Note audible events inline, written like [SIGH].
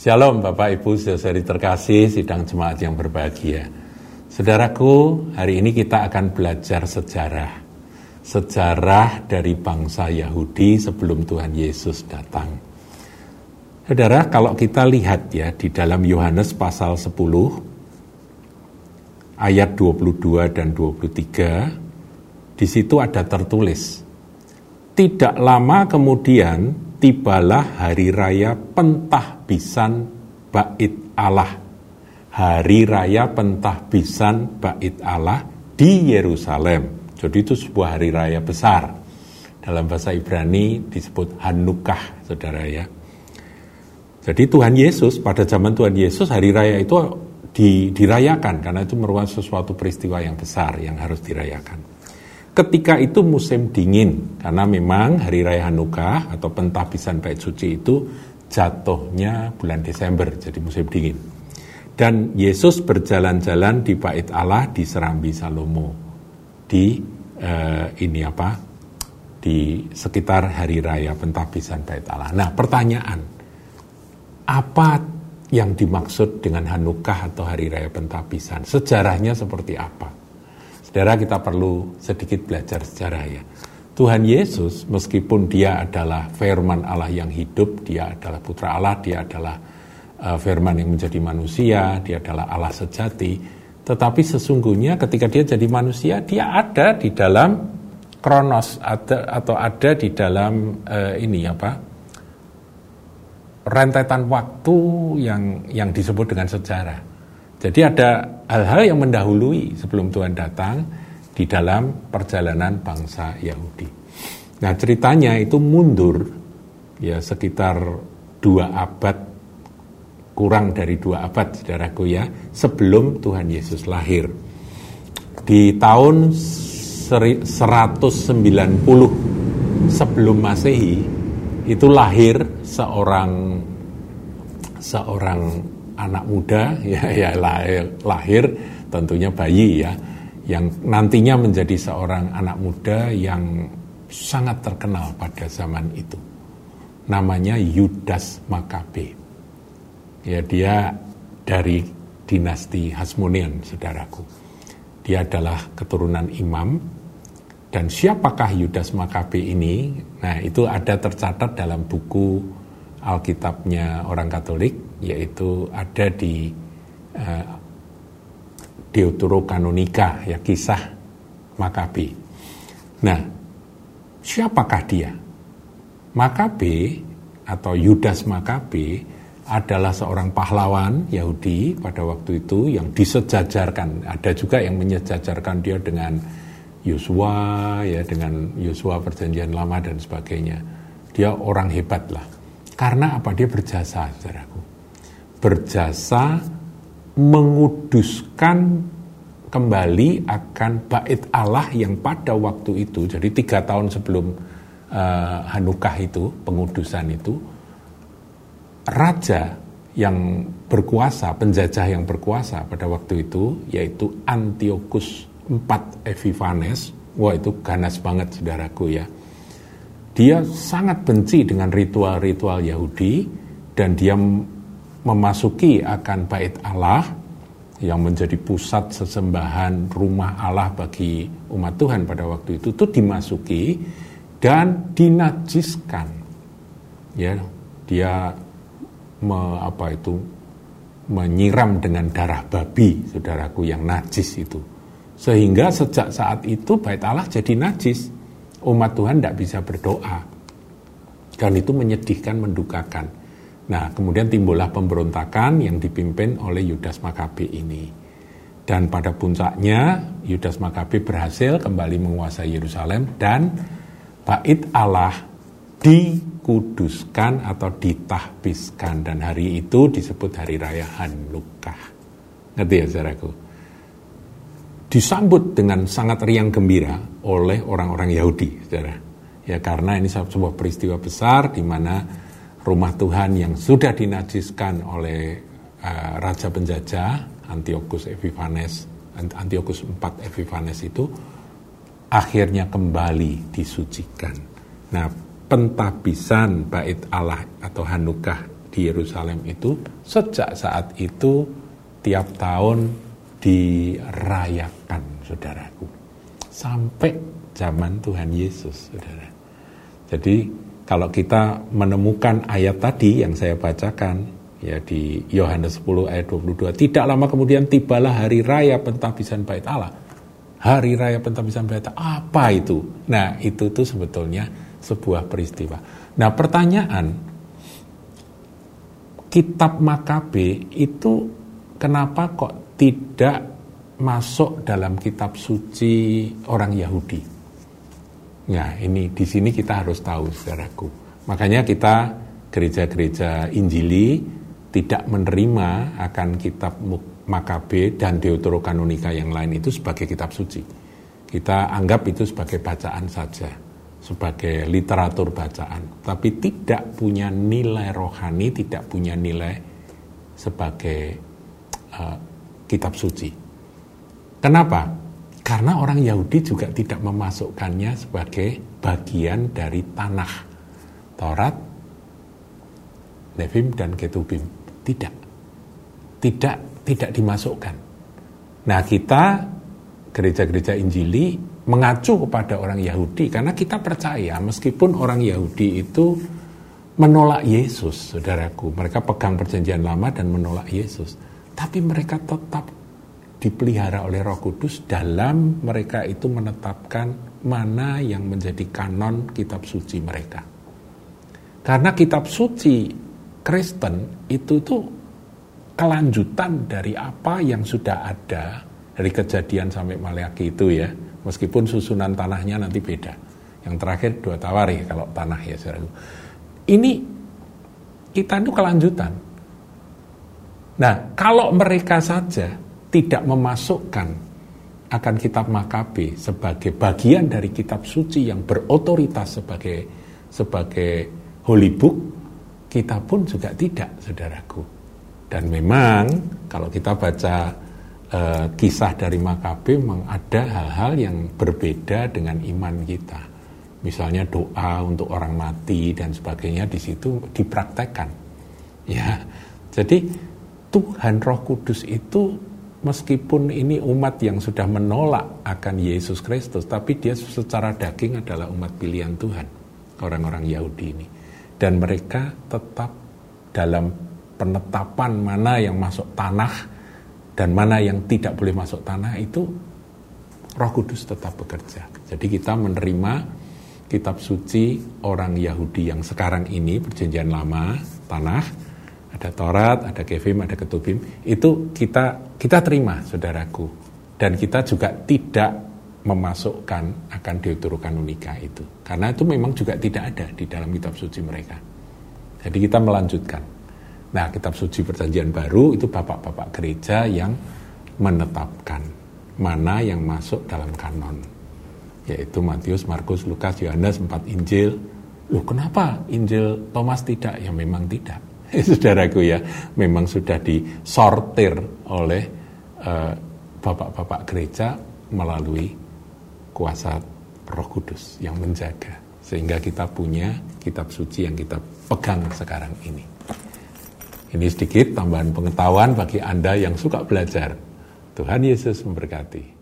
Shalom Bapak Ibu saudari terkasih sidang jemaat yang berbahagia. Saudaraku, hari ini kita akan belajar sejarah. Sejarah dari bangsa Yahudi sebelum Tuhan Yesus datang. Saudara, kalau kita lihat ya di dalam Yohanes pasal 10 ayat 22 dan 23 di situ ada tertulis tidak lama kemudian tibalah hari raya pentahbisan bait Allah. Hari raya pentahbisan bait Allah di Yerusalem. Jadi itu sebuah hari raya besar. Dalam bahasa Ibrani disebut Hanukah, saudara ya. Jadi Tuhan Yesus, pada zaman Tuhan Yesus hari raya itu di, dirayakan karena itu merupakan sesuatu peristiwa yang besar yang harus dirayakan. Ketika itu musim dingin, karena memang Hari Raya Hanukkah atau pentahbisan Bait Suci itu jatuhnya bulan Desember, jadi musim dingin. Dan Yesus berjalan-jalan di Bait Allah di Serambi Salomo, di eh, ini apa, di sekitar Hari Raya Pentahbisan Bait Allah. Nah pertanyaan, apa yang dimaksud dengan Hanukkah atau Hari Raya Pentahbisan? Sejarahnya seperti apa? Saudara kita perlu sedikit belajar sejarah ya. Tuhan Yesus meskipun dia adalah firman Allah yang hidup, dia adalah putra Allah, dia adalah uh, firman yang menjadi manusia, dia adalah Allah sejati, tetapi sesungguhnya ketika dia jadi manusia, dia ada di dalam kronos ada, atau ada di dalam uh, ini apa? rentetan waktu yang yang disebut dengan sejarah. Jadi ada hal-hal yang mendahului sebelum Tuhan datang di dalam perjalanan bangsa Yahudi. Nah ceritanya itu mundur ya sekitar dua abad kurang dari dua abad saudaraku ya sebelum Tuhan Yesus lahir di tahun 190 sebelum Masehi itu lahir seorang seorang anak muda [LAUGHS] ya ya lahir, lahir tentunya bayi ya yang nantinya menjadi seorang anak muda yang sangat terkenal pada zaman itu. Namanya Yudas Makabe. Ya dia dari dinasti Hasmonean, saudaraku. Dia adalah keturunan imam. Dan siapakah Yudas Makabe ini? Nah itu ada tercatat dalam buku Alkitabnya orang Katolik yaitu ada di uh, Deuterokanonika ya kisah Makabe. Nah, siapakah dia? Makabe atau Yudas Makabe adalah seorang pahlawan Yahudi pada waktu itu yang disejajarkan. Ada juga yang menyejajarkan dia dengan Yosua ya dengan Yosua perjanjian lama dan sebagainya. Dia orang hebat lah. Karena apa? Dia berjasa, saudaraku. Berjasa menguduskan kembali akan bait Allah yang pada waktu itu, jadi tiga tahun sebelum uh, Hanukah itu, pengudusan itu, raja yang berkuasa, penjajah yang berkuasa pada waktu itu, yaitu Antiochus IV Epiphanes, wah itu ganas banget saudaraku ya, dia sangat benci dengan ritual-ritual Yahudi dan dia memasuki akan bait Allah yang menjadi pusat sesembahan rumah Allah bagi umat Tuhan pada waktu itu itu dimasuki dan dinajiskan. Ya dia me, apa itu menyiram dengan darah babi saudaraku yang najis itu. Sehingga sejak saat itu bait Allah jadi najis umat Tuhan tidak bisa berdoa. Dan itu menyedihkan, mendukakan. Nah, kemudian timbullah pemberontakan yang dipimpin oleh Yudas Makabe ini. Dan pada puncaknya, Yudas Makabe berhasil kembali menguasai Yerusalem dan bait Allah dikuduskan atau ditahbiskan. Dan hari itu disebut Hari Raya Hanukkah. Ngerti ya saudaraku? Disambut dengan sangat riang gembira oleh orang-orang Yahudi, saudara. Ya karena ini sebuah peristiwa besar di mana rumah Tuhan yang sudah dinajiskan oleh uh, raja penjajah Antiochus Epiphanes, Antiochus IV Epiphanes itu akhirnya kembali disucikan. Nah, pentabisan bait Allah atau Hanukah di Yerusalem itu sejak saat itu tiap tahun dirayakan, saudaraku. Sampai zaman Tuhan Yesus, saudara. Jadi kalau kita menemukan ayat tadi yang saya bacakan, ya di Yohanes 10 ayat 22, tidak lama kemudian tibalah hari raya pentahbisan bait Allah. Hari raya pentahbisan bait Allah, apa itu? Nah, itu tuh sebetulnya sebuah peristiwa. Nah, pertanyaan kitab Makabe itu kenapa kok tidak masuk dalam kitab suci orang Yahudi? Nah, ini di sini kita harus tahu saudaraku. Makanya kita gereja-gereja Injili tidak menerima akan kitab Makabe dan Deuterokanonika yang lain itu sebagai kitab suci. Kita anggap itu sebagai bacaan saja sebagai literatur bacaan, tapi tidak punya nilai rohani, tidak punya nilai sebagai uh, kitab suci. Kenapa? Karena orang Yahudi juga tidak memasukkannya sebagai bagian dari tanah Taurat, Nevim dan Ketubim. Tidak. Tidak tidak dimasukkan. Nah, kita gereja-gereja Injili mengacu kepada orang Yahudi karena kita percaya meskipun orang Yahudi itu menolak Yesus, saudaraku, mereka pegang perjanjian lama dan menolak Yesus, tapi mereka tetap dipelihara oleh Roh Kudus dalam mereka itu menetapkan mana yang menjadi kanon kitab suci mereka. Karena kitab suci Kristen itu tuh kelanjutan dari apa yang sudah ada dari kejadian sampai Maleaki itu ya Meskipun susunan tanahnya nanti beda. Yang terakhir dua tawari kalau tanah ya. Ini kita itu kelanjutan. Nah, kalau mereka saja tidak memasukkan akan kitab Makabe sebagai bagian dari kitab suci yang berotoritas sebagai sebagai holy book, kita pun juga tidak, saudaraku. Dan memang kalau kita baca uh, kisah dari Makabe memang ada hal-hal yang berbeda dengan iman kita. Misalnya doa untuk orang mati dan sebagainya di situ dipraktekkan. Ya. Jadi Tuhan Roh Kudus itu meskipun ini umat yang sudah menolak akan Yesus Kristus, tapi dia secara daging adalah umat pilihan Tuhan, orang-orang Yahudi ini. Dan mereka tetap dalam penetapan mana yang masuk tanah dan mana yang tidak boleh masuk tanah itu Roh Kudus tetap bekerja. Jadi kita menerima kitab suci orang Yahudi yang sekarang ini perjanjian lama tanah ada Taurat, ada Kevim, ada Ketubim itu kita kita terima saudaraku dan kita juga tidak memasukkan akan Deuterokanonika itu karena itu memang juga tidak ada di dalam kitab suci mereka. Jadi kita melanjutkan. Nah, kitab suci perjanjian baru itu bapak-bapak gereja yang menetapkan mana yang masuk dalam kanon. Yaitu Matius, Markus, Lukas, Yohanes, empat Injil. Loh kenapa Injil Thomas tidak? Ya memang tidak. [LAUGHS] Saudaraku ya, memang sudah disortir oleh eh, bapak-bapak gereja melalui kuasa Roh Kudus yang menjaga. Sehingga kita punya kitab suci yang kita pegang sekarang ini. Ini sedikit tambahan pengetahuan bagi Anda yang suka belajar. Tuhan Yesus memberkati.